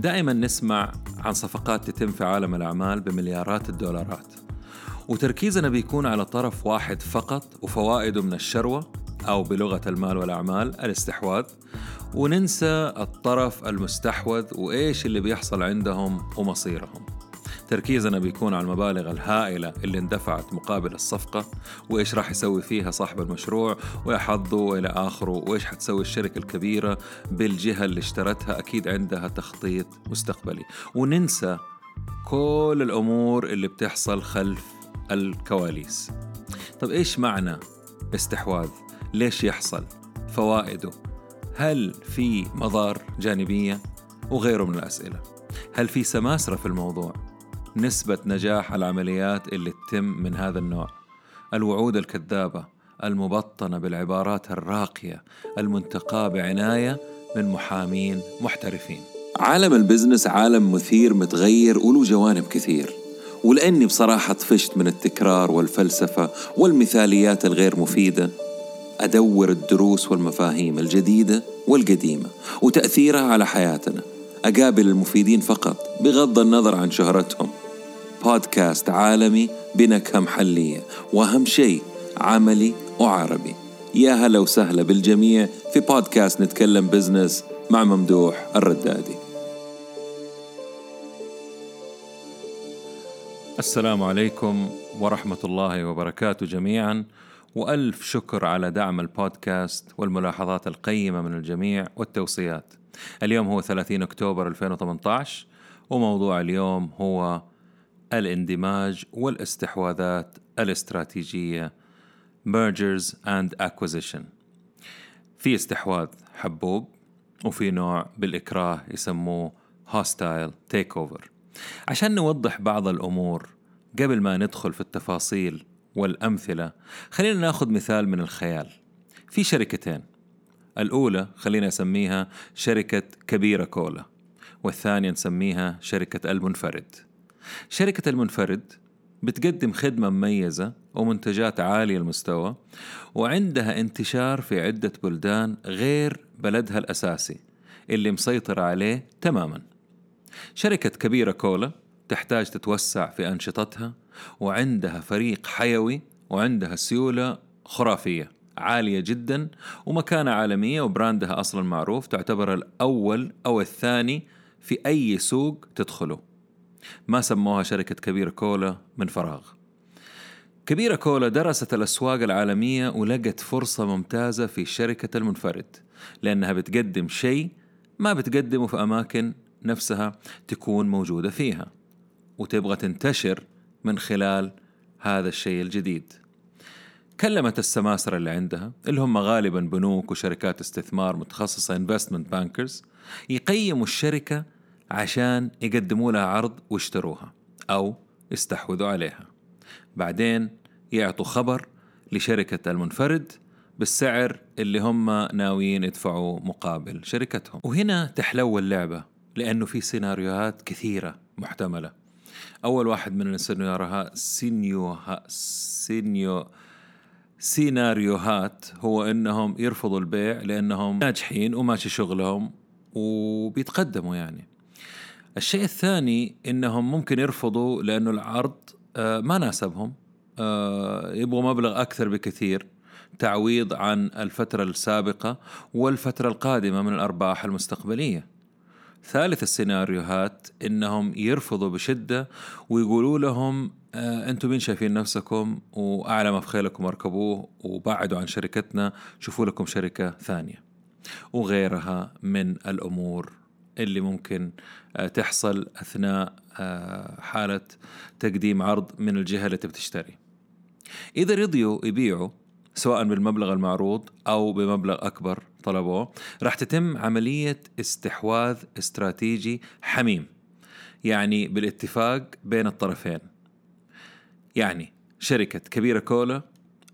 دائما نسمع عن صفقات تتم في عالم الأعمال بمليارات الدولارات. وتركيزنا بيكون على طرف واحد فقط وفوائده من الشروة أو بلغة المال والأعمال الاستحواذ. وننسى الطرف المستحوذ وإيش اللي بيحصل عندهم ومصيرهم. تركيزنا بيكون على المبالغ الهائلة اللي اندفعت مقابل الصفقة وإيش راح يسوي فيها صاحب المشروع وحظه وإلى آخره وإيش حتسوي الشركة الكبيرة بالجهة اللي اشترتها أكيد عندها تخطيط مستقبلي وننسى كل الأمور اللي بتحصل خلف الكواليس طب إيش معنى استحواذ؟ ليش يحصل؟ فوائده هل في مضار جانبية؟ وغيره من الأسئلة هل في سماسرة في الموضوع؟ نسبة نجاح العمليات اللي تتم من هذا النوع. الوعود الكذابة المبطنة بالعبارات الراقية المنتقاة بعناية من محامين محترفين. عالم البزنس عالم مثير متغير وله جوانب كثير. ولأني بصراحة طفشت من التكرار والفلسفة والمثاليات الغير مفيدة أدور الدروس والمفاهيم الجديدة والقديمة وتأثيرها على حياتنا. أقابل المفيدين فقط بغض النظر عن شهرتهم. بودكاست عالمي بنكهة محلية وأهم شيء عملي وعربي. يا هلا وسهلا بالجميع في بودكاست نتكلم بزنس مع ممدوح الردادي. السلام عليكم ورحمة الله وبركاته جميعا وألف شكر على دعم البودكاست والملاحظات القيمة من الجميع والتوصيات. اليوم هو 30 أكتوبر 2018 وموضوع اليوم هو الاندماج والاستحواذات الاستراتيجية mergers and acquisition. في استحواذ حبوب وفي نوع بالإكراه يسموه hostile takeover. عشان نوضح بعض الأمور قبل ما ندخل في التفاصيل والأمثلة خلينا ناخذ مثال من الخيال. في شركتين. الأولى خلينا أسميها شركة كبيرة كولا والثانية نسميها شركة المنفرد. شركة المنفرد بتقدم خدمة مميزة ومنتجات عالية المستوى وعندها انتشار في عدة بلدان غير بلدها الأساسي اللي مسيطر عليه تماما. شركة كبيرة كولا تحتاج تتوسع في أنشطتها وعندها فريق حيوي وعندها سيولة خرافية عالية جدا ومكانة عالمية وبراندها أصلا معروف تعتبر الأول أو الثاني في أي سوق تدخله. ما سموها شركة كبيرة كولا من فراغ. كبيرة كولا درست الأسواق العالمية ولقت فرصة ممتازة في شركة المنفرد لأنها بتقدم شيء ما بتقدمه في أماكن نفسها تكون موجودة فيها وتبغى تنتشر من خلال هذا الشيء الجديد. كلمت السماسرة اللي عندها اللي هم غالبا بنوك وشركات استثمار متخصصة investment bankers يقيموا الشركة عشان يقدموا لها عرض واشتروها أو يستحوذوا عليها. بعدين يعطوا خبر لشركة المنفرد بالسعر اللي هم ناويين يدفعوا مقابل شركتهم. وهنا تحلو اللعبة لأنه في سيناريوهات كثيرة محتملة. أول واحد من السيناريوهات سينيو سيناريوهات هو إنهم يرفضوا البيع لأنهم ناجحين وماشي شغلهم وبيتقدموا يعني. الشيء الثاني إنهم ممكن يرفضوا لأنه العرض آه، ما ناسبهم. آه، يبغوا مبلغ أكثر بكثير. تعويض عن الفترة السابقة والفترة القادمة من الأرباح المستقبلية. ثالث السيناريوهات إنهم يرفضوا بشدة ويقولوا لهم آه أنتم مين شايفين نفسكم؟ واعلى ما في خيلكم اركبوه وبعدوا عن شركتنا. شوفوا لكم شركة ثانية. وغيرها من الأمور. اللي ممكن آه تحصل أثناء آه حالة تقديم عرض من الجهة اللي تبي تشتري. إذا رضيوا يبيعوا سواء بالمبلغ المعروض أو بمبلغ أكبر طلبوه راح تتم عملية استحواذ استراتيجي حميم يعني بالاتفاق بين الطرفين. يعني شركة كبيرة كولا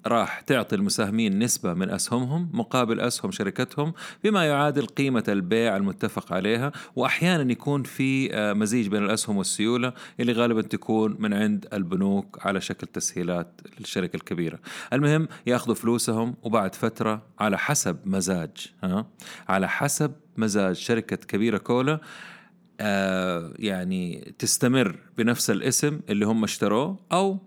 راح تعطي المساهمين نسبة من أسهمهم مقابل أسهم شركتهم بما يعادل قيمة البيع المتفق عليها وأحيانا يكون في آه، مزيج بين الأسهم والسيولة اللي غالبا تكون من عند البنوك على شكل تسهيلات للشركة الكبيرة المهم يأخذوا فلوسهم وبعد فترة على حسب مزاج ها؟ على حسب مزاج شركة كبيرة كولا آه يعني تستمر بنفس الاسم اللي هم اشتروه أو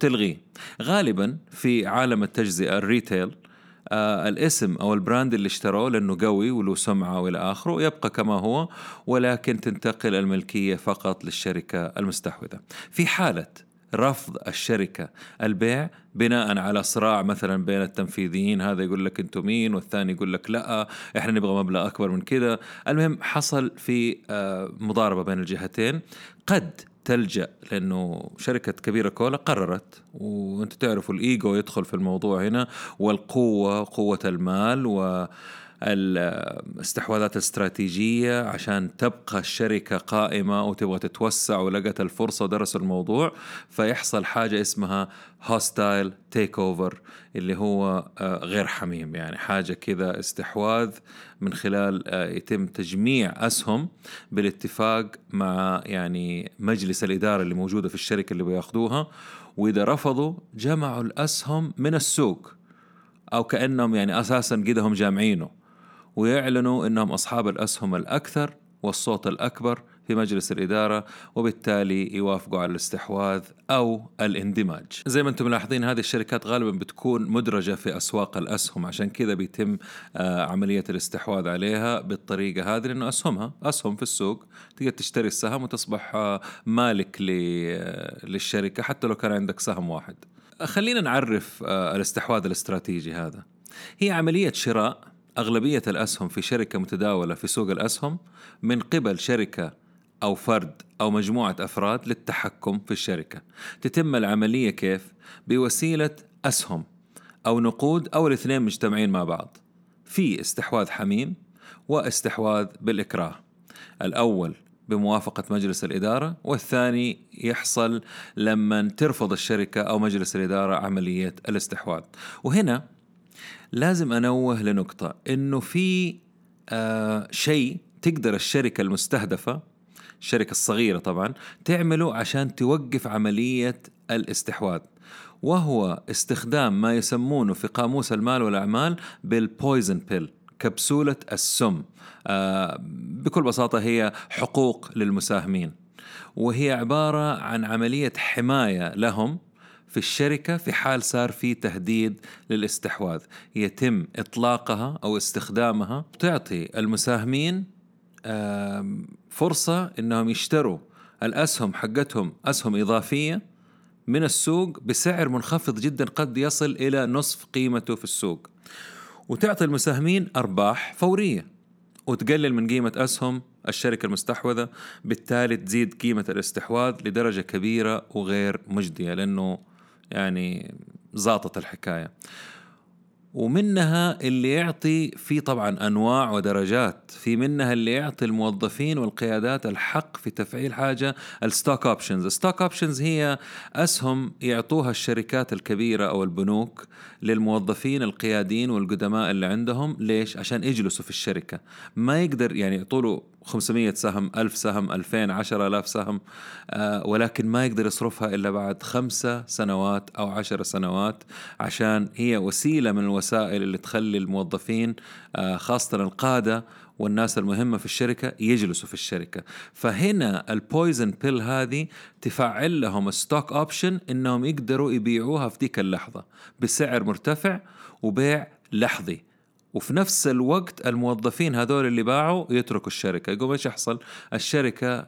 تلغيه. غالبا في عالم التجزئة ال retail آه الاسم أو ال brand اللي اشتروه لأنه قوي وله سمعة وإلى آخره يبقى كما هو ولكن تنتقل الملكية فقط للشركة المستحوذة. في حالة رفض الشركة البيع بناء على صراع مثلا بين التنفيذيين هذا يقول لك أنتم مين؟ والثاني يقول لك لا إحنا نبغى مبلغ أكبر من كذا. المهم حصل في آه، مضاربة بين الجهتين. قد تلجأ لأنه شركة كبيرة كولا قررت وأنت تعرفوا الإيجو يدخل في الموضوع هنا والقوة قوة المال و الاستحواذات الاستراتيجية عشان تبقى الشركة قائمة وتبغى تتوسع ولقت الفرصة ودرسوا الموضوع فيحصل حاجة اسمها hostile takeover اللي هو آه، غير حميم. يعني حاجة كذا استحواذ من خلال آه، يتم تجميع أسهم بالاتفاق مع يعني مجلس الإدارة اللي موجودة في الشركة اللي بياخذوها وإذا رفضوا جمعوا الأسهم من السوق أو كأنهم يعني أساسا قدهم جامعينه. ويعلنوا إنهم أصحاب الأسهم الأكثر والصوت الأكبر في مجلس الإدارة وبالتالي يوافقوا على الاستحواذ أو الاندماج. زي ما أنتم ملاحظين هذه الشركات غالبا بتكون مدرجة في أسواق الأسهم. عشان كذا بيتم آه، عملية الاستحواذ عليها بالطريقة هذه لأنه أسهمها أسهم في السوق تقدر تشتري السهم وتصبح آه، مالك آه، للشركة حتى لو كان عندك سهم واحد. خلينا نعرف الاستحواذ الاستراتيجي هذا. هي عملية شراء أغلبية الأسهم في شركة متداولة في سوق الأسهم من قبل شركة أو فرد أو مجموعة أفراد للتحكم في الشركة. تتم العملية كيف؟ بوسيلة أسهم أو نقود أو الاثنين مجتمعين مع بعض. في استحواذ حميم واستحواذ بالإكراه. الأول بموافقة مجلس الإدارة والثاني يحصل لما ترفض الشركة أو مجلس الإدارة عملية الاستحواذ وهنا لازم أنوه لنقطة إنه في آه شيء تقدر الشركة المستهدفة الشركة الصغيرة طبعا تعمله عشان توقف عملية الاستحواذ. وهو استخدام ما يسمونه في قاموس المال والأعمال بالبويزن بيل كبسولة السم. آه بكل بساطة هي حقوق للمساهمين. وهي عبارة عن عملية حماية لهم في الشركة في حال صار في تهديد للاستحواذ. يتم إطلاقها أو استخدامها تعطي المساهمين فرصة أنهم يشتروا الأسهم حقتهم أسهم إضافية من السوق بسعر منخفض جدا قد يصل إلى نصف قيمته في السوق. وتعطي المساهمين أرباح فورية. وتقلل من قيمة أسهم الشركة المستحوذة بالتالي تزيد قيمة الاستحواذ لدرجة كبيرة وغير مجدية لأنه يعني زاطت الحكاية. ومنها اللي يعطي في طبعا أنواع ودرجات في منها اللي يعطي الموظفين والقيادات الحق في تفعيل حاجة ال stock options ال stock options هي أسهم يعطوها الشركات الكبيرة أو البنوك للموظفين القياديين والقدماء اللي عندهم. ليش؟ عشان يجلسوا في الشركة. ما يقدر يعني يعطوا 500 سهم 1000 سهم 2000 10000 سهم آه ولكن ما يقدر يصرفها إلا بعد خمسة سنوات أو عشر سنوات عشان هي وسيلة من الوسائل اللي تخلي الموظفين آه خاصة القادة والناس المهمة في الشركة يجلسوا في الشركة. فهنا ال poison pill هذه تفعل لهم stock option إنهم يقدروا يبيعوها في ذيك اللحظة بسعر مرتفع وبيع لحظي. وفي نفس الوقت الموظفين هذول اللي باعوا يتركوا الشركة. يقوم إيش يحصل؟ الشركة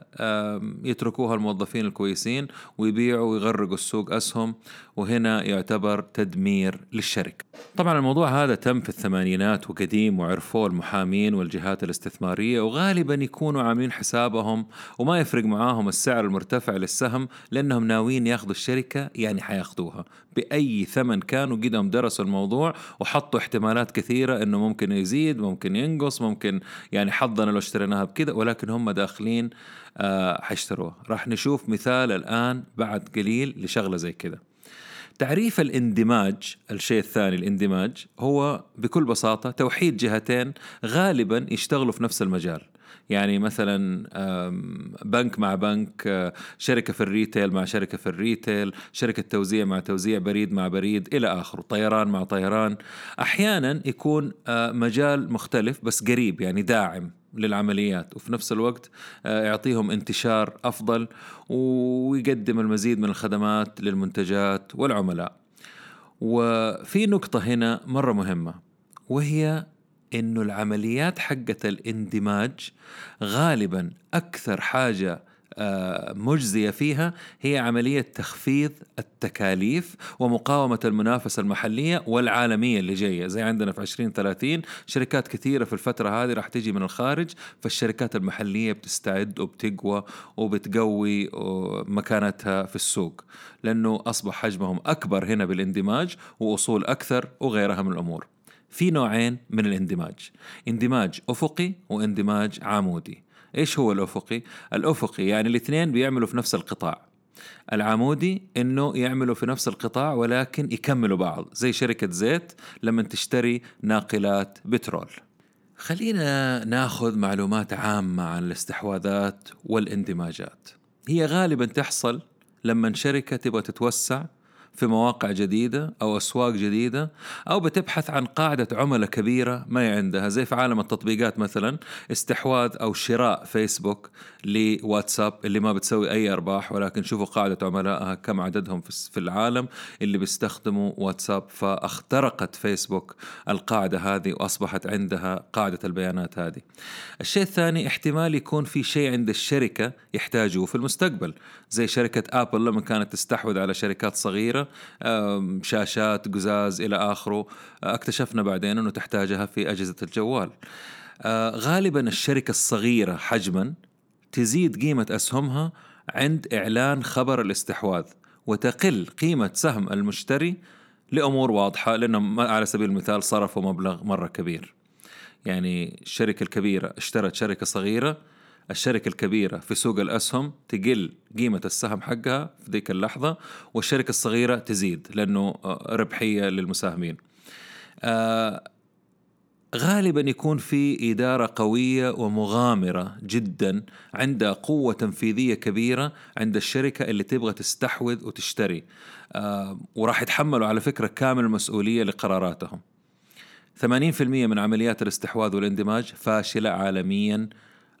يتركوها الموظفين الكويسين ويبيعوا ويغرقوا السوق أسهم وهنا يعتبر تدمير للشركة. طبعا الموضوع هذا تم في الثمانينات وقديم وعرفوه المحامين والجهات الاستثمارية وغالبا يكونوا عاملين حسابهم وما يفرق معاهم السعر المرتفع للسهم لأنهم ناويين ياخذوا الشركة يعني حياخذوها. بأي ثمن كانوا قدهم درسوا الموضوع وحطوا احتمالات كثيرة إنه ممكن يزيد ممكن ينقص ممكن يعني حظنا لو اشتريناها بكذا ولكن هم داخلين آه حيشتروها. راح نشوف مثال الآن بعد قليل لشغلة زي كذا. تعريف الاندماج الشيء الثاني الاندماج هو بكل بساطة توحيد جهتين غالبا يشتغلوا في نفس المجال. يعني مثلا بنك مع بنك آه، شركة في ال retail مع شركة في ال retail شركة توزيع مع توزيع بريد مع بريد إلى آخره طيران مع طيران أحيانا يكون آه، مجال مختلف بس قريب يعني داعم للعمليات وفي نفس الوقت آه، يعطيهم انتشار أفضل ويقدم المزيد من الخدمات للمنتجات والعملاء. وفي نقطة هنا مرة مهمة وهي إنه العمليات حقة الاندماج غالبا أكثر حاجة آه، مجزية فيها هي عملية تخفيض التكاليف ومقاومة المنافسة المحلية والعالمية اللي جاية. زي عندنا في 2030 شركات كثيرة في الفترة هذه راح تجي من الخارج فالشركات المحلية بتستعد وبتقوى وبتقوي آه، مكانتها في السوق لأنه أصبح حجمهم أكبر هنا بالاندماج وأصول أكثر وغيرها من الأمور. في نوعين من الاندماج. اندماج أفقي واندماج عمودي. إيش هو الأفقي؟ الأفقي يعني الاثنين بيعملوا في نفس القطاع. العمودي إنه يعملوا في نفس القطاع ولكن يكملوا بعض زي شركة زيت لما تشتري ناقلات بترول. خلينا ناخذ معلومات عامة عن الاستحواذات والاندماجات. هي غالبا تحصل لما شركة تبغى تتوسع في مواقع جديدة أو أسواق جديدة أو بتبحث عن قاعدة عملاء كبيرة ما هي عندها زي في عالم التطبيقات مثلا استحواذ أو شراء فيسبوك لواتساب اللي ما بتسوي أي أرباح ولكن شوفوا قاعدة عملائها كم عددهم في العالم اللي بيستخدموا واتساب فاخترقت فيسبوك القاعدة هذه وأصبحت عندها قاعدة البيانات هذه. الشيء الثاني احتمال يكون في شيء عند الشركة يحتاجوه في المستقبل زي شركة أبل لما كانت تستحوذ على شركات صغيرة شاشات قزاز إلى آخره اكتشفنا بعدين إنه تحتاجها في أجهزة الجوال. آه، غالبا الشركة الصغيرة حجما تزيد قيمة أسهمها عند إعلان خبر الاستحواذ وتقل قيمة سهم المشتري لأمور واضحة لأنه على سبيل المثال صرفوا مبلغ مرة كبير. يعني الشركة الكبيرة اشترت شركة صغيرة الشركة الكبيرة في سوق الأسهم تقل قيمة السهم حقها في ذيك اللحظة والشركة الصغيرة تزيد لأنه آه، ربحية للمساهمين. آه غالبا يكون في إدارة قوية ومغامرة جدا عندها قوة تنفيذية كبيرة عند الشركة اللي تبغى تستحوذ وتشتري. آه وراح يتحملوا على فكرة كامل المسؤولية لقراراتهم. 80% من عمليات الاستحواذ والإندماج فاشلة عالميا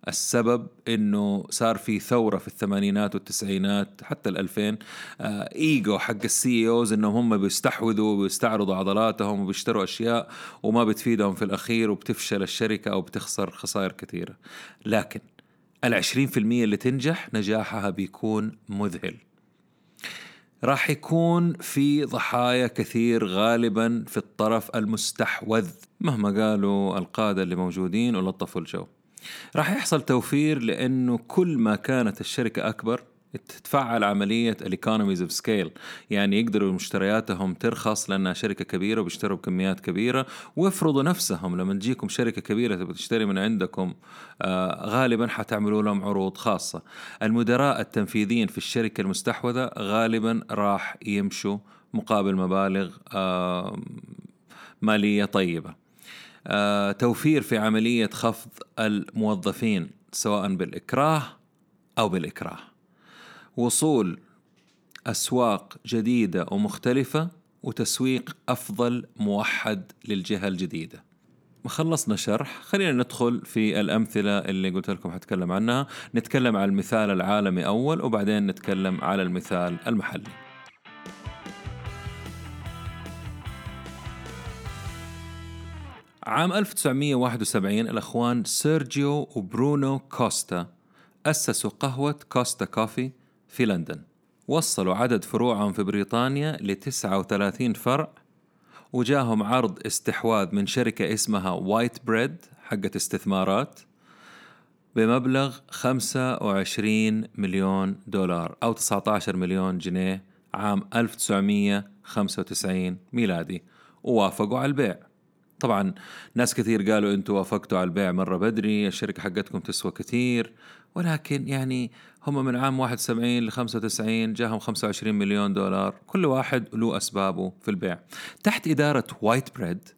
السبب إنه صار في ثورة في الثمانينات والتسعينات حتى الألفين آه إيجو حق السي أوز إنهم هم بيستحوذوا وبيستعرضوا عضلاتهم وبيشتروا أشياء وما بتفيدهم في الأخير وبتفشل الشركة أو بتخسر خسائر كثيرة. لكن العشرين في المية اللي تنجح نجاحها بيكون مذهل. راح يكون في ضحايا كثير غالبا في الطرف المستحوذ مهما قالوا القادة اللي موجودين ولطفوا الجو. راح يحصل توفير لأنه كل ما كانت الشركة أكبر تتفعل عملية ال economies of scale يعني يقدروا مشترياتهم ترخص لأنها شركة كبيرة وبيشتروا بكميات كبيرة. ويفرضوا نفسهم لما تجيكم شركة كبيرة تبغى تشتري من عندكم آه غالبا حتعملوا لهم عروض خاصة. المدراء التنفيذيين في الشركة المستحوذة غالبا راح يمشوا مقابل مبالغ آه مالية طيبة. توفير في عملية خفض الموظفين سواء بالإكراه أو بالإكراه. وصول أسواق جديدة ومختلفة وتسويق أفضل موحد للجهة الجديدة. خلصنا شرح خلينا ندخل في الأمثلة اللي قلت لكم حتكلم عنها. نتكلم على المثال العالمي أول وبعدين نتكلم على المثال المحلي. عام 1971 الأخوان سيرجيو وبرونو كوستا أسسوا قهوة كوستا كوفي في لندن. وصلوا عدد فروعهم في بريطانيا ل 39 فرع وجاهم عرض استحواذ من شركة اسمها وايت بريد حقت استثمارات بمبلغ 25 مليون دولار أو 19 مليون جنيه عام 1995 ميلادي. ووافقوا على البيع. طبعا ناس كثير قالوا أنتم وافقتوا على البيع مرة بدري الشركة حقتكم تسوى كثير ولكن يعني هم من عام 71 ل 95 جاهم 25 مليون دولار. كل واحد له أسبابه في البيع. تحت إدارة وايت بريد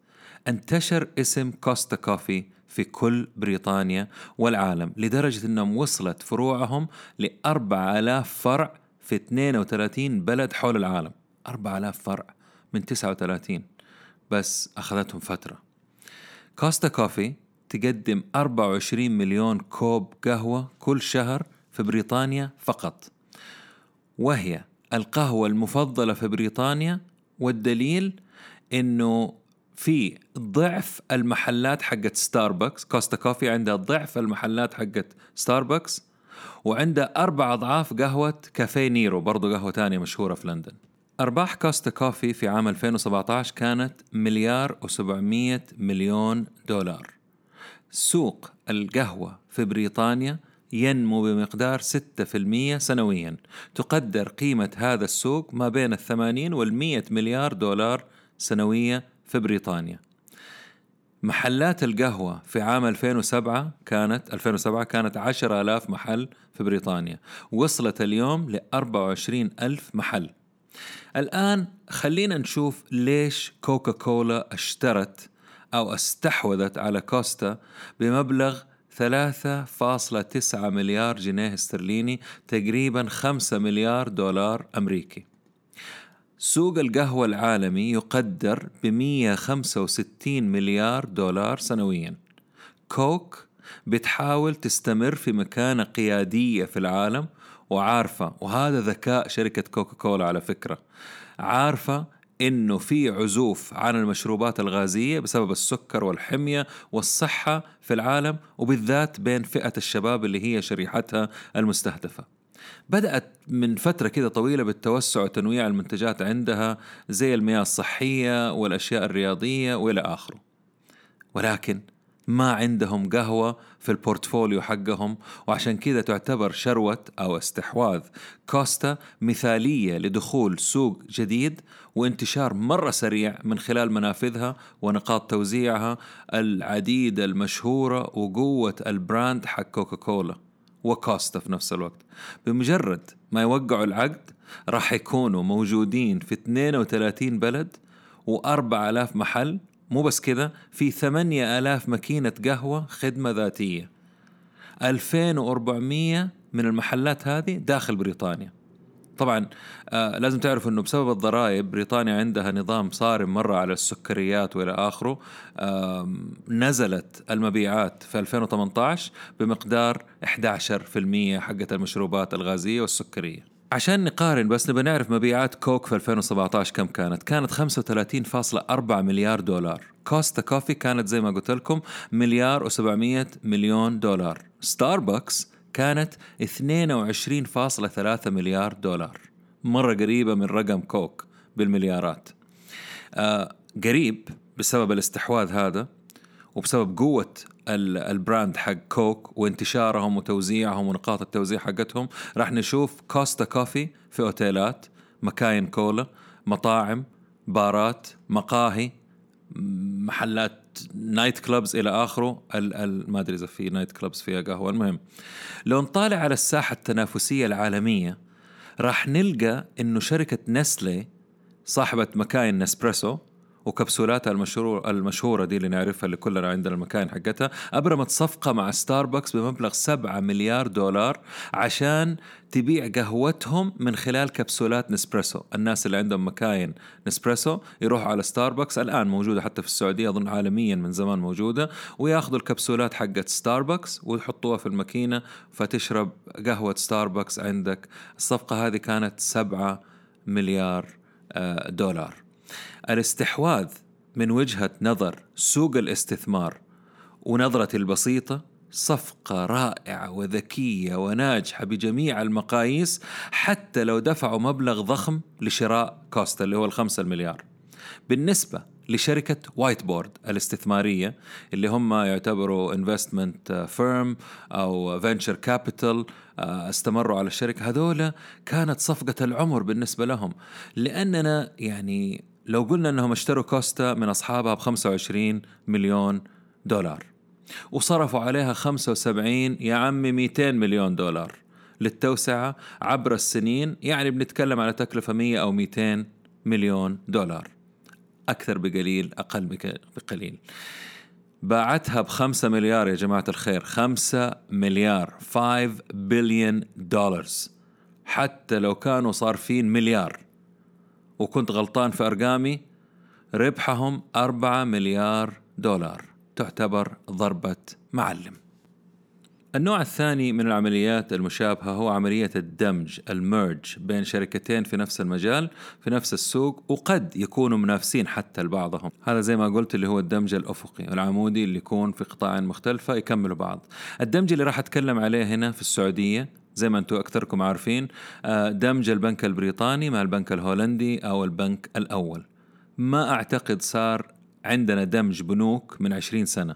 انتشر اسم كوستا كوفي في كل بريطانيا والعالم لدرجة أنهم وصلت فروعهم ل 4000 فرع في 32 بلد حول العالم. 4000 فرع من 39 بس أخذتهم فترة. كوستا كوفي تقدم 24 مليون كوب قهوة كل شهر في بريطانيا فقط. وهي القهوة المفضلة في بريطانيا والدليل إنه في ضعف المحلات حقت ستاربكس كوستا كوفي عندها ضعف المحلات حقت ستاربكس وعنده أربع أضعاف قهوة كافيه نيرو برضو قهوة تانية مشهورة في لندن. أرباح كوستا كوفي في عام 2017 كانت مليار و700 مليون دولار. سوق القهوة في بريطانيا ينمو بمقدار 6% سنويا. تقدر قيمة هذا السوق ما بين الثمانين والمية مليار دولار سنوية في بريطانيا. محلات القهوة في عام 2007 كانت 2007 كانت 10000 محل في بريطانيا. وصلت اليوم ل 24 ألف محل. الآن خلينا نشوف ليش كوكا كولا اشترت أو استحوذت على كوستا بمبلغ 3.9 مليار جنيه استرليني تقريبا 5 مليار دولار أمريكي. سوق القهوة العالمي يقدر ب 165 مليار دولار سنويا. كوك بتحاول تستمر في مكانة قيادية في العالم وعارفة وهذا ذكاء شركة كوكا كولا على فكرة عارفة إنه في عزوف عن المشروبات الغازية بسبب السكر والحمية والصحة في العالم وبالذات بين فئة الشباب اللي هي شريحتها المستهدفة. بدأت من فترة كده طويلة بالتوسع وتنويع المنتجات عندها زي المياه الصحية والأشياء الرياضية وإلى آخره ولكن ما عندهم قهوة في ال portfolio حقهم وعشان كذا تعتبر شروة أو استحواذ. كوستا مثالية لدخول سوق جديد وانتشار مرة سريع من خلال منافذها ونقاط توزيعها العديدة المشهورة وقوة ال brand حق كوكاكولا وكوستا في نفس الوقت. بمجرد ما يوقعوا العقد راح يكونوا موجودين في 32 بلد و4000 محل مو بس كذا في 8000 ماكينة قهوة خدمة ذاتية. 2400 من المحلات هذه داخل بريطانيا. طبعا آه لازم تعرف إنه بسبب الضرائب بريطانيا عندها نظام صارم مرة على السكريات وإلى آخره. آه نزلت المبيعات في 2018 بمقدار 11% حقت المشروبات الغازية والسكرية. عشان نقارن بس نبغى نعرف مبيعات كوك في 2017 كم كانت؟ كانت 35.4 مليار دولار. كوستا كوفي كانت زي ما قلت لكم مليار و700 مليون دولار. ستاربكس كانت 22.3 مليار دولار. مرة قريبة من رقم كوك بالمليارات. آه قريب بسبب الاستحواذ هذا وبسبب قوة ال brand حق كوك وانتشارهم وتوزيعهم ونقاط التوزيع حقتهم راح نشوف كوستا كوفي في أوتيلات مكاين كولا مطاعم بارات مقاهي محلات night clubs إلى آخره ال ال ما أدري إذا في night clubs فيها قهوة المهم. لو نطالع على الساحة التنافسية العالمية راح نلقى إنه شركة نسلي صاحبة مكاين نسبريسو وكبسولاتها المشهورة المشهورة دي اللي نعرفها اللي كلنا عندنا المكاين حقتها أبرمت صفقة مع ستاربكس بمبلغ 7 مليار دولار عشان تبيع قهوتهم من خلال كبسولات نسبريسو الناس اللي عندهم مكاين نسبريسو يروحوا على ستاربكس الآن موجودة حتى في السعودية أظن عالميا من زمان موجودة وياخذوا الكبسولات حقت ستاربكس ويحطوها في الماكينة فتشرب قهوة ستاربكس عندك. الصفقة هذه كانت 7 مليار آه، دولار. الاستحواذ من وجهة نظر سوق الاستثمار ونظرتي البسيطة صفقة رائعة وذكية وناجحة بجميع المقاييس حتى لو دفعوا مبلغ ضخم لشراء كوستا اللي هو الخمسة المليار. بالنسبة لشركة وايت بريد الاستثمارية اللي هم يعتبروا investment firm أو venture capital استمروا على الشركة هذولا كانت صفقة العمر بالنسبة لهم. لأننا يعني لو قلنا إنهم اشتروا كوستا من أصحابها ب 25 مليون دولار وصرفوا عليها 75 يا عمي 200 مليون دولار للتوسعة عبر السنين يعني بنتكلم على تكلفة 100 أو 200 مليون دولار أكثر بقليل أقل بقليل. باعتها بخمسة مليار يا جماعة الخير خمسة مليار 5 بليون دولار حتى لو كانوا صارفين مليار. وكنت غلطان في أرقامي ربحهم أربعة مليار دولار. تعتبر ضربة معلم. النوع الثاني من العمليات المشابهة هو عملية الدمج ال merge بين شركتين في نفس المجال في نفس السوق وقد يكونوا منافسين حتى لبعضهم. هذا زي ما قلت اللي هو الدمج الأفقي العمودي اللي يكون في قطاع مختلفة يكملوا بعض. الدمج اللي راح أتكلم عليه هنا في السعودية زي ما أنتم أكثركم عارفين آه، دمج البنك البريطاني مع البنك الهولندي أو البنك الأول. ما أعتقد صار عندنا دمج بنوك من 20 سنة.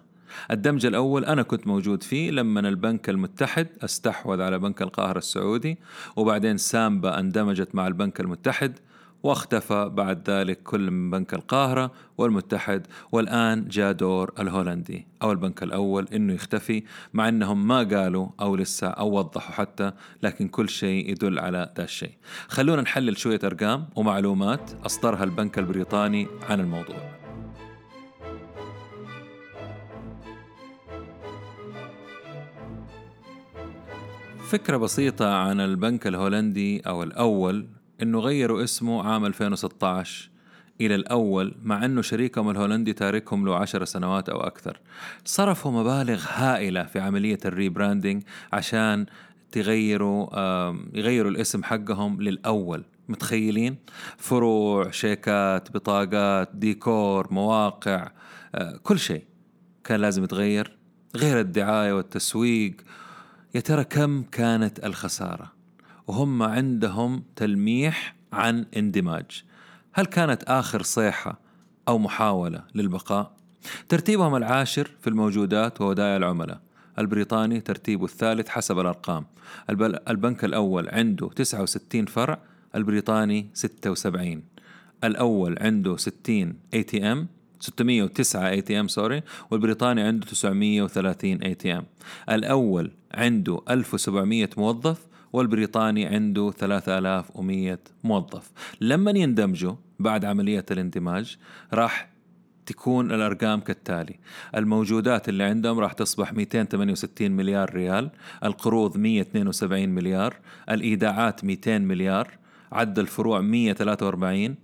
الدمج الأول أنا كنت موجود فيه لما البنك المتحد استحوذ على بنك القاهرة السعودي وبعدين سامبا اندمجت مع البنك المتحد واختفى بعد ذلك كل من بنك القاهرة والمتحد والآن جاء دور الهولندي. أو البنك الأول إنه يختفي مع إنهم ما قالوا أو لسه أو وضحوا حتى لكن كل شيء يدل على ذا الشيء. خلونا نحلل شوية أرقام ومعلومات أصدرها البنك البريطاني عن الموضوع. فكرة بسيطة عن البنك الهولندي أو الأول إنه غيروا اسمه عام 2016 إلى الأول مع أنه شريكهم الهولندي تاركهم له عشر سنوات أو أكثر. صرفوا مبالغ هائلة في عملية ال rebranding عشان تغيروا يغيروا الاسم حقهم للأول. متخيلين؟ فروع شيكات بطاقات ديكور مواقع آه، كل شيء كان لازم يتغير. غير الدعاية والتسويق. يا ترى كم كانت الخسارة؟ وهم عندهم تلميح عن اندماج. هل كانت آخر صيحة أو محاولة للبقاء؟ ترتيبهم العاشر في الموجودات وودائع العملاء. البريطاني ترتيبه الثالث حسب الأرقام. البنك الأول عنده 69 فرع البريطاني 76 الأول عنده 60 اي تي ام 609 اي تي ام سوري والبريطاني عنده 930 ATM الأول عنده 1700 موظف والبريطاني عنده 3100 موظف. لما يندمجوا بعد عملية الإندماج راح تكون الأرقام كالتالي. الموجودات اللي عندهم راح تصبح 268 مليار ريال القروض 172 مليار الإيداعات 200 مليار عد الفروع 143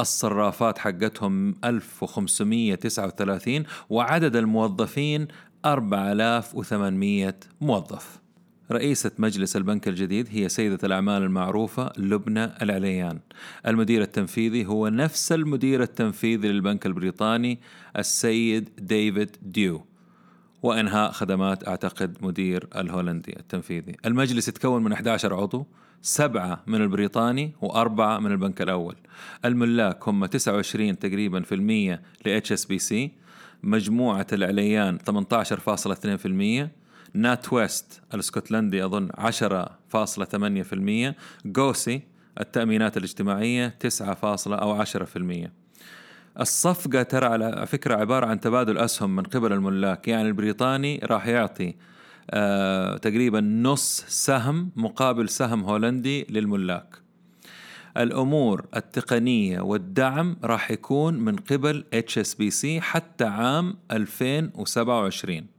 الصرافات حقتهم 1539 وعدد الموظفين 4800 موظف. رئيسة مجلس البنك الجديد هي سيدة الأعمال المعروفة لبنى العليان. المدير التنفيذي هو نفس المدير التنفيذي للبنك البريطاني السيد ديفيد ديو. وإنهاء خدمات أعتقد مدير الهولندي التنفيذي. المجلس يتكون من 11 عضو سبعة من البريطاني وأربعة من البنك الأول. الملاك هم 29 تقريبا في المية ل HSBC مجموعة العليان 18.2% نات ويست الاسكتلندي أظن 10.8% جوسي التأمينات الاجتماعية 9 أو 10% الصفقة ترى على فكرة عبارة عن تبادل أسهم من قبل الملاك يعني البريطاني راح يعطي آه تقريبا نص سهم مقابل سهم هولندي للملاك. الأمور التقنية والدعم راح يكون من قبل HSBC حتى عام 2027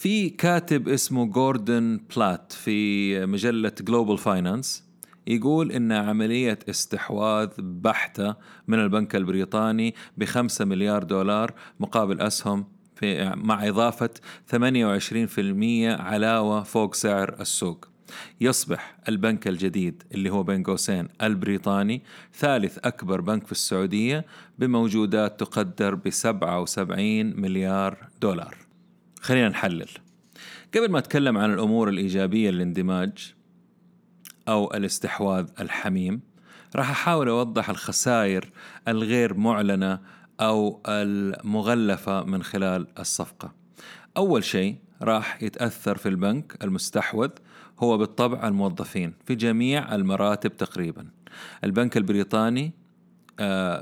في كاتب اسمه جوردن بلات في مجلة Global Finance يقول إن عملية استحواذ بحتة من البنك البريطاني بخمسة مليار دولار مقابل أسهم في مع إضافة 28% علاوة فوق سعر السوق. يصبح البنك الجديد اللي هو بين قوسين البريطاني ثالث أكبر بنك في السعودية بموجودات تقدر ب 77 مليار دولار. خلينا نحلل. قبل ما أتكلم عن الأمور الإيجابية للاندماج أو الاستحواذ الحميم راح أحاول أوضح الخسائر الغير معلنة أو المغلفة من خلال الصفقة. أول شيء راح يتأثر في البنك المستحوذ هو بالطبع الموظفين في جميع المراتب تقريبا. البنك البريطاني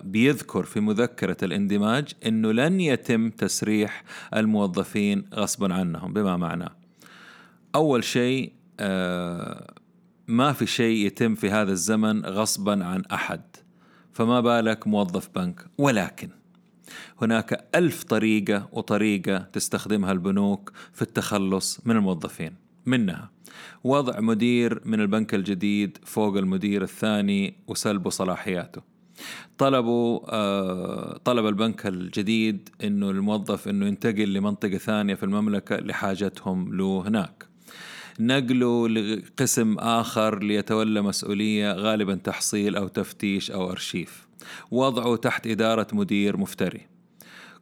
بيذكر في مذكرة الاندماج أنه لن يتم تسريح الموظفين غصبا عنهم بما معناه أول شيء آه، ما في شيء يتم في هذا الزمن غصبا عن أحد. فما بالك موظف بنك؟ ولكن هناك ألف طريقة وطريقة تستخدمها البنوك في التخلص من الموظفين منها وضع مدير من البنك الجديد فوق المدير الثاني وسلبه صلاحياته. طلبوا آه، طلب البنك الجديد إنه الموظف إنه ينتقل لمنطقة ثانية في المملكة لحاجتهم له هناك. نقله لقسم آخر ليتولى مسؤولية غالبا تحصيل أو تفتيش أو أرشيف. وضعه تحت إدارة مدير مفتري.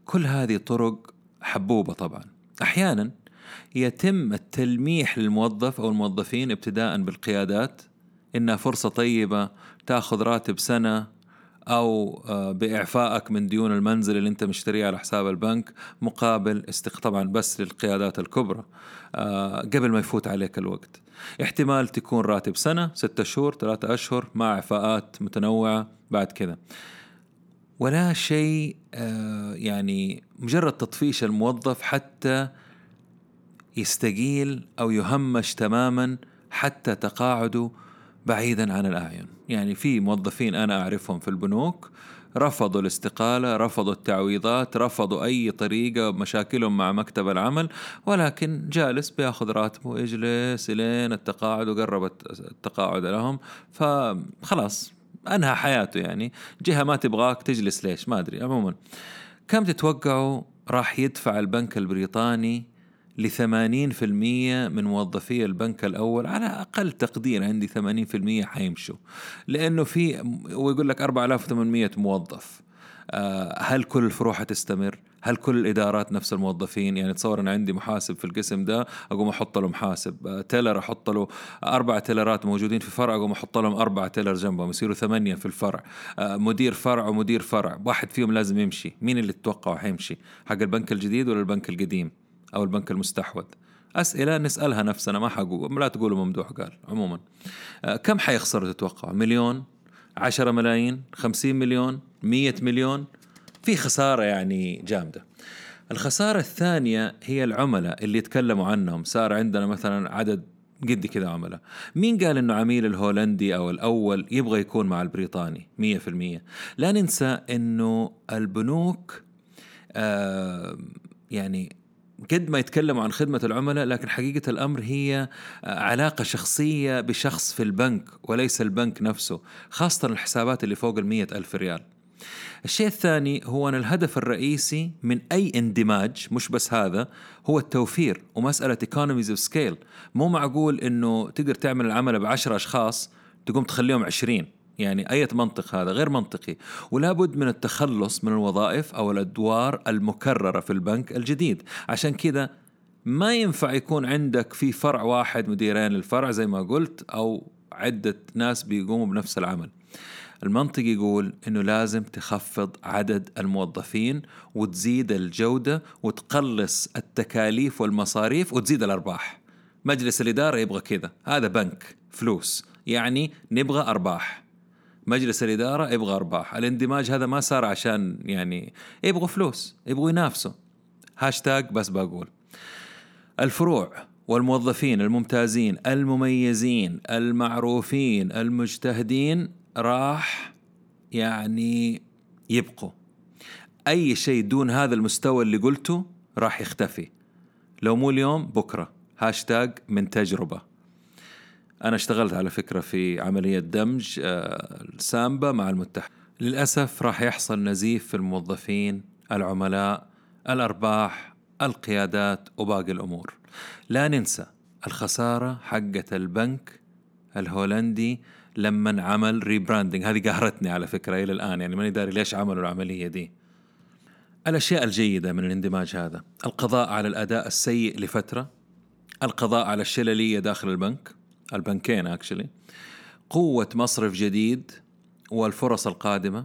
كل هذه طرق حبوبة طبعا. أحيانا يتم التلميح للموظف أو الموظفين ابتداء بالقيادات. إنها فرصة طيبة تأخذ راتب سنة أو آه، بإعفائك من ديون المنزل اللي أنت مشتريه على حساب البنك مقابل استق طبعا بس للقيادات الكبرى آه، قبل ما يفوت عليك الوقت. احتمال تكون راتب سنة ستة شهور ثلاثة أشهر مع إعفاءات متنوعة بعد كذا. ولا شيء آه، يعني مجرد تطفيش الموظف حتى يستقيل أو يهمش تماما حتى تقاعده بعيدا عن الأعين. يعني في موظفين أنا أعرفهم في البنوك رفضوا الاستقالة رفضوا التعويضات رفضوا أي طريقة مشاكلهم مع مكتب العمل ولكن جالس بياخذ راتبه يجلس إلين التقاعد وقربت التقاعد لهم. فخلاص أنهى حياته يعني. جهة ما تبغاك تجلس ليش؟ ما أدري. عموما كم تتوقعوا راح يدفع البنك البريطاني في المية من موظفي البنك الأول على أقل تقدير عندي ثمانين في المية حيمشوا لأنه في ويقول لك أربعة آلاف وثمانمية موظف آه، هل كل الفروع حتستمر؟ هل كل الإدارات نفس الموظفين؟ يعني تصور أنا عندي محاسب في القسم ده أقوم أحط له محاسب، آه، تيلر أحط له أربع تيلرات موجودين في فرع أقوم أحط لهم أربع تيلر جنبهم يصيروا ثمانية في الفرع، آه، مدير فرع ومدير فرع، واحد فيهم لازم يمشي، مين اللي تتوقعوا حيمشي؟ حق البنك الجديد ولا البنك القديم؟ أو البنك المستحوذ. أسئلة نسألها نفسنا ما حقول لا تقولوا ممدوح قال عموما. آه، كم حيخسروا تتوقع؟ مليون عشرة ملايين خمسين مليون مية مليون؟ في خسارة يعني جامدة. الخسارة الثانية هي العملاء اللي يتكلموا عنهم. صار عندنا مثلا عدد قد كذا عملاء. مين قال إنه عميل الهولندي أو الأول يبغى يكون مع البريطاني؟ مية في المية. لا ننسى إنه البنوك آه يعني قد ما يتكلموا عن خدمة العملاء لكن حقيقة الأمر هي علاقة شخصية بشخص في البنك وليس البنك نفسه خاصة الحسابات اللي فوق المية ألف ريال. الشيء الثاني هو أن الهدف الرئيسي من أي اندماج مش بس هذا هو التوفير ومسألة economies of scale. مو معقول أنه تقدر تعمل العمل بعشرة أشخاص تقوم تخليهم عشرين. يعني أي منطق هذا غير منطقي. ولا بد من التخلص من الوظائف أو الأدوار المكررة في البنك الجديد. عشان كذا ما ينفع يكون عندك في فرع واحد مديرين للفرع زي ما قلت أو عدة ناس بيقوموا بنفس العمل. المنطق يقول إنه لازم تخفض عدد الموظفين وتزيد الجودة وتقلص التكاليف والمصاريف وتزيد الأرباح. مجلس الإدارة يبغى كذا، هذا بنك فلوس، يعني نبغى أرباح. مجلس الإدارة يبغى أرباح. الاندماج هذا ما صار عشان يعني يبغوا فلوس يبغوا ينافسوا. هاشتاج بس بقول. الفروع والموظفين الممتازين المميزين المعروفين المجتهدين راح يعني يبقوا. أي شيء دون هذا المستوى اللي قلته راح يختفي. لو مو اليوم بكرة. هاشتاج من تجربة. أنا اشتغلت على فكرة في عملية دمج آه، السامبا مع المتحد للأسف راح يحصل نزيف في الموظفين العملاء الأرباح القيادات وباقي الأمور. لا ننسى الخسارة حقة البنك الهولندي لما عمل rebranding هذه قهرتني على فكرة إلى الآن يعني ماني داري ليش عملوا العملية دي. الأشياء الجيدة من الاندماج هذا القضاء على الأداء السيء لفترة القضاء على الشللية داخل البنك. البنكين actually قوة مصرف جديد والفرص القادمة.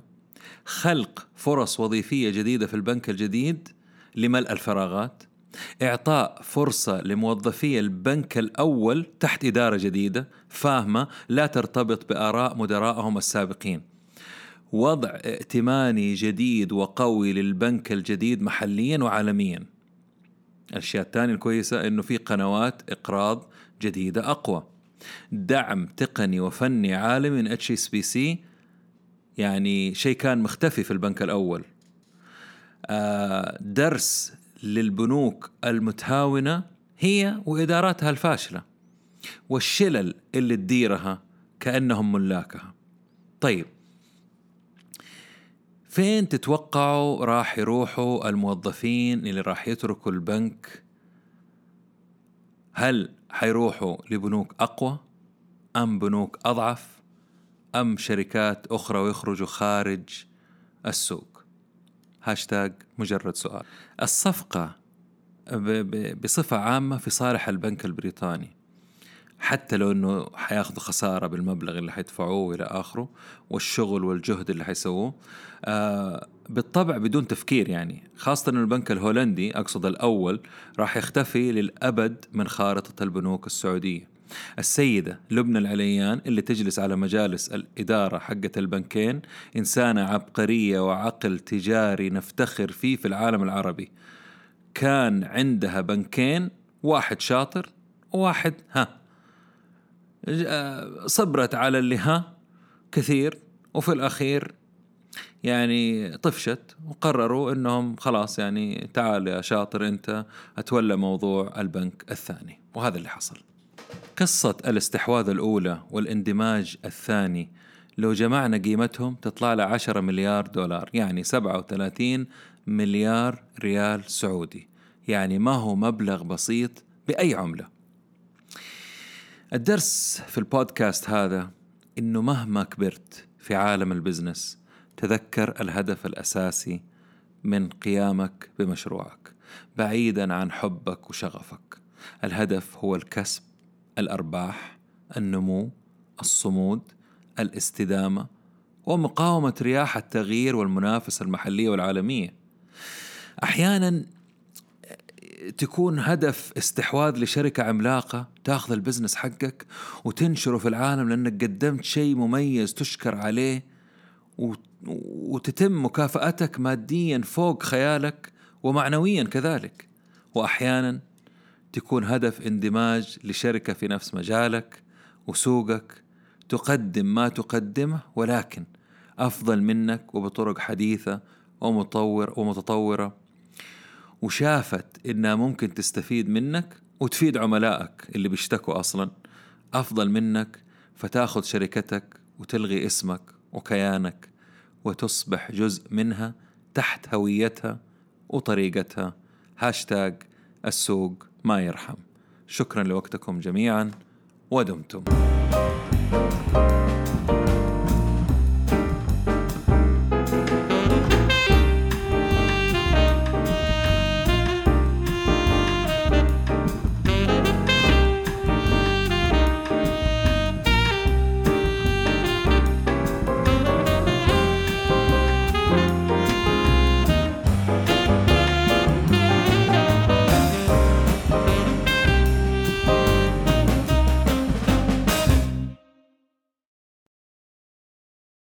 خلق فرص وظيفية جديدة في البنك الجديد لملء الفراغات. إعطاء فرصة لموظفي البنك الأول تحت إدارة جديدة فاهمة لا ترتبط بآراء مدراءهم السابقين. وضع ائتماني جديد وقوي للبنك الجديد محليا وعالميا. الأشياء الثانية الكويسة أنه في قنوات إقراض جديدة أقوى. دعم تقني وفني عالمي من HSBC يعني شيء كان مختفي في البنك الأول. آه، درس للبنوك المتهاونة هي وإداراتها الفاشلة والشلل اللي تديرها كأنهم ملاكها. طيب فين تتوقعوا راح يروحوا الموظفين اللي راح يتركوا البنك هل حيروحوا لبنوك أقوى أم بنوك أضعف أم شركات أخرى ويخرجوا خارج السوق؟ هاشتاج مجرد سؤال. الصفقة بصفة عامة في صالح البنك البريطاني. حتى لو إنه حياخذوا خسارة بالمبلغ اللي حيدفعوه إلى آخره والشغل والجهد اللي حيسووه آه بالطبع بدون تفكير يعني. خاصة إنه البنك الهولندي أقصد الأول راح يختفي للأبد من خارطة البنوك السعودية. السيدة لبنى العليان اللي تجلس على مجالس الإدارة حقة البنكين إنسانة عبقرية وعقل تجاري نفتخر فيه في العالم العربي. كان عندها بنكين واحد شاطر وواحد ها. صبرت على اللي ها كثير وفي الأخير يعني طفشت وقرروا إنهم خلاص يعني تعال يا شاطر أنت أتولى موضوع البنك الثاني. وهذا اللي حصل. قصة الاستحواذ الأولى والاندماج الثاني. لو جمعنا قيمتهم تطلع له 10 مليار دولار يعني 37 مليار ريال سعودي. يعني ما هو مبلغ بسيط بأي عملة. الدرس في البودكاست هذا إنه مهما كبرت في عالم ال business تذكر الهدف الأساسي من قيامك بمشروعك بعيدا عن حبك وشغفك. الهدف هو الكسب الأرباح النمو الصمود الاستدامة ومقاومة رياح التغيير والمنافسة المحلية والعالمية. أحيانا تكون هدف استحواذ لشركة عملاقة تاخذ البزنس حقك وتنشره في العالم لأنك قدمت شيء مميز تشكر عليه وتتم مكافأتك ماديا فوق خيالك ومعنويا كذلك. وأحيانا تكون هدف اندماج لشركة في نفس مجالك وسوقك تقدم ما تقدمه ولكن أفضل منك وبطرق حديثة ومطور ومتطورة. وشافت إنها ممكن تستفيد منك وتفيد عملائك اللي بيشتكوا أصلا. أفضل منك فتاخذ شركتك وتلغي اسمك وكيانك وتصبح جزء منها تحت هويتها وطريقتها. هاشتاج السوق ما يرحم. شكرا لوقتكم جميعا ودمتم. thank you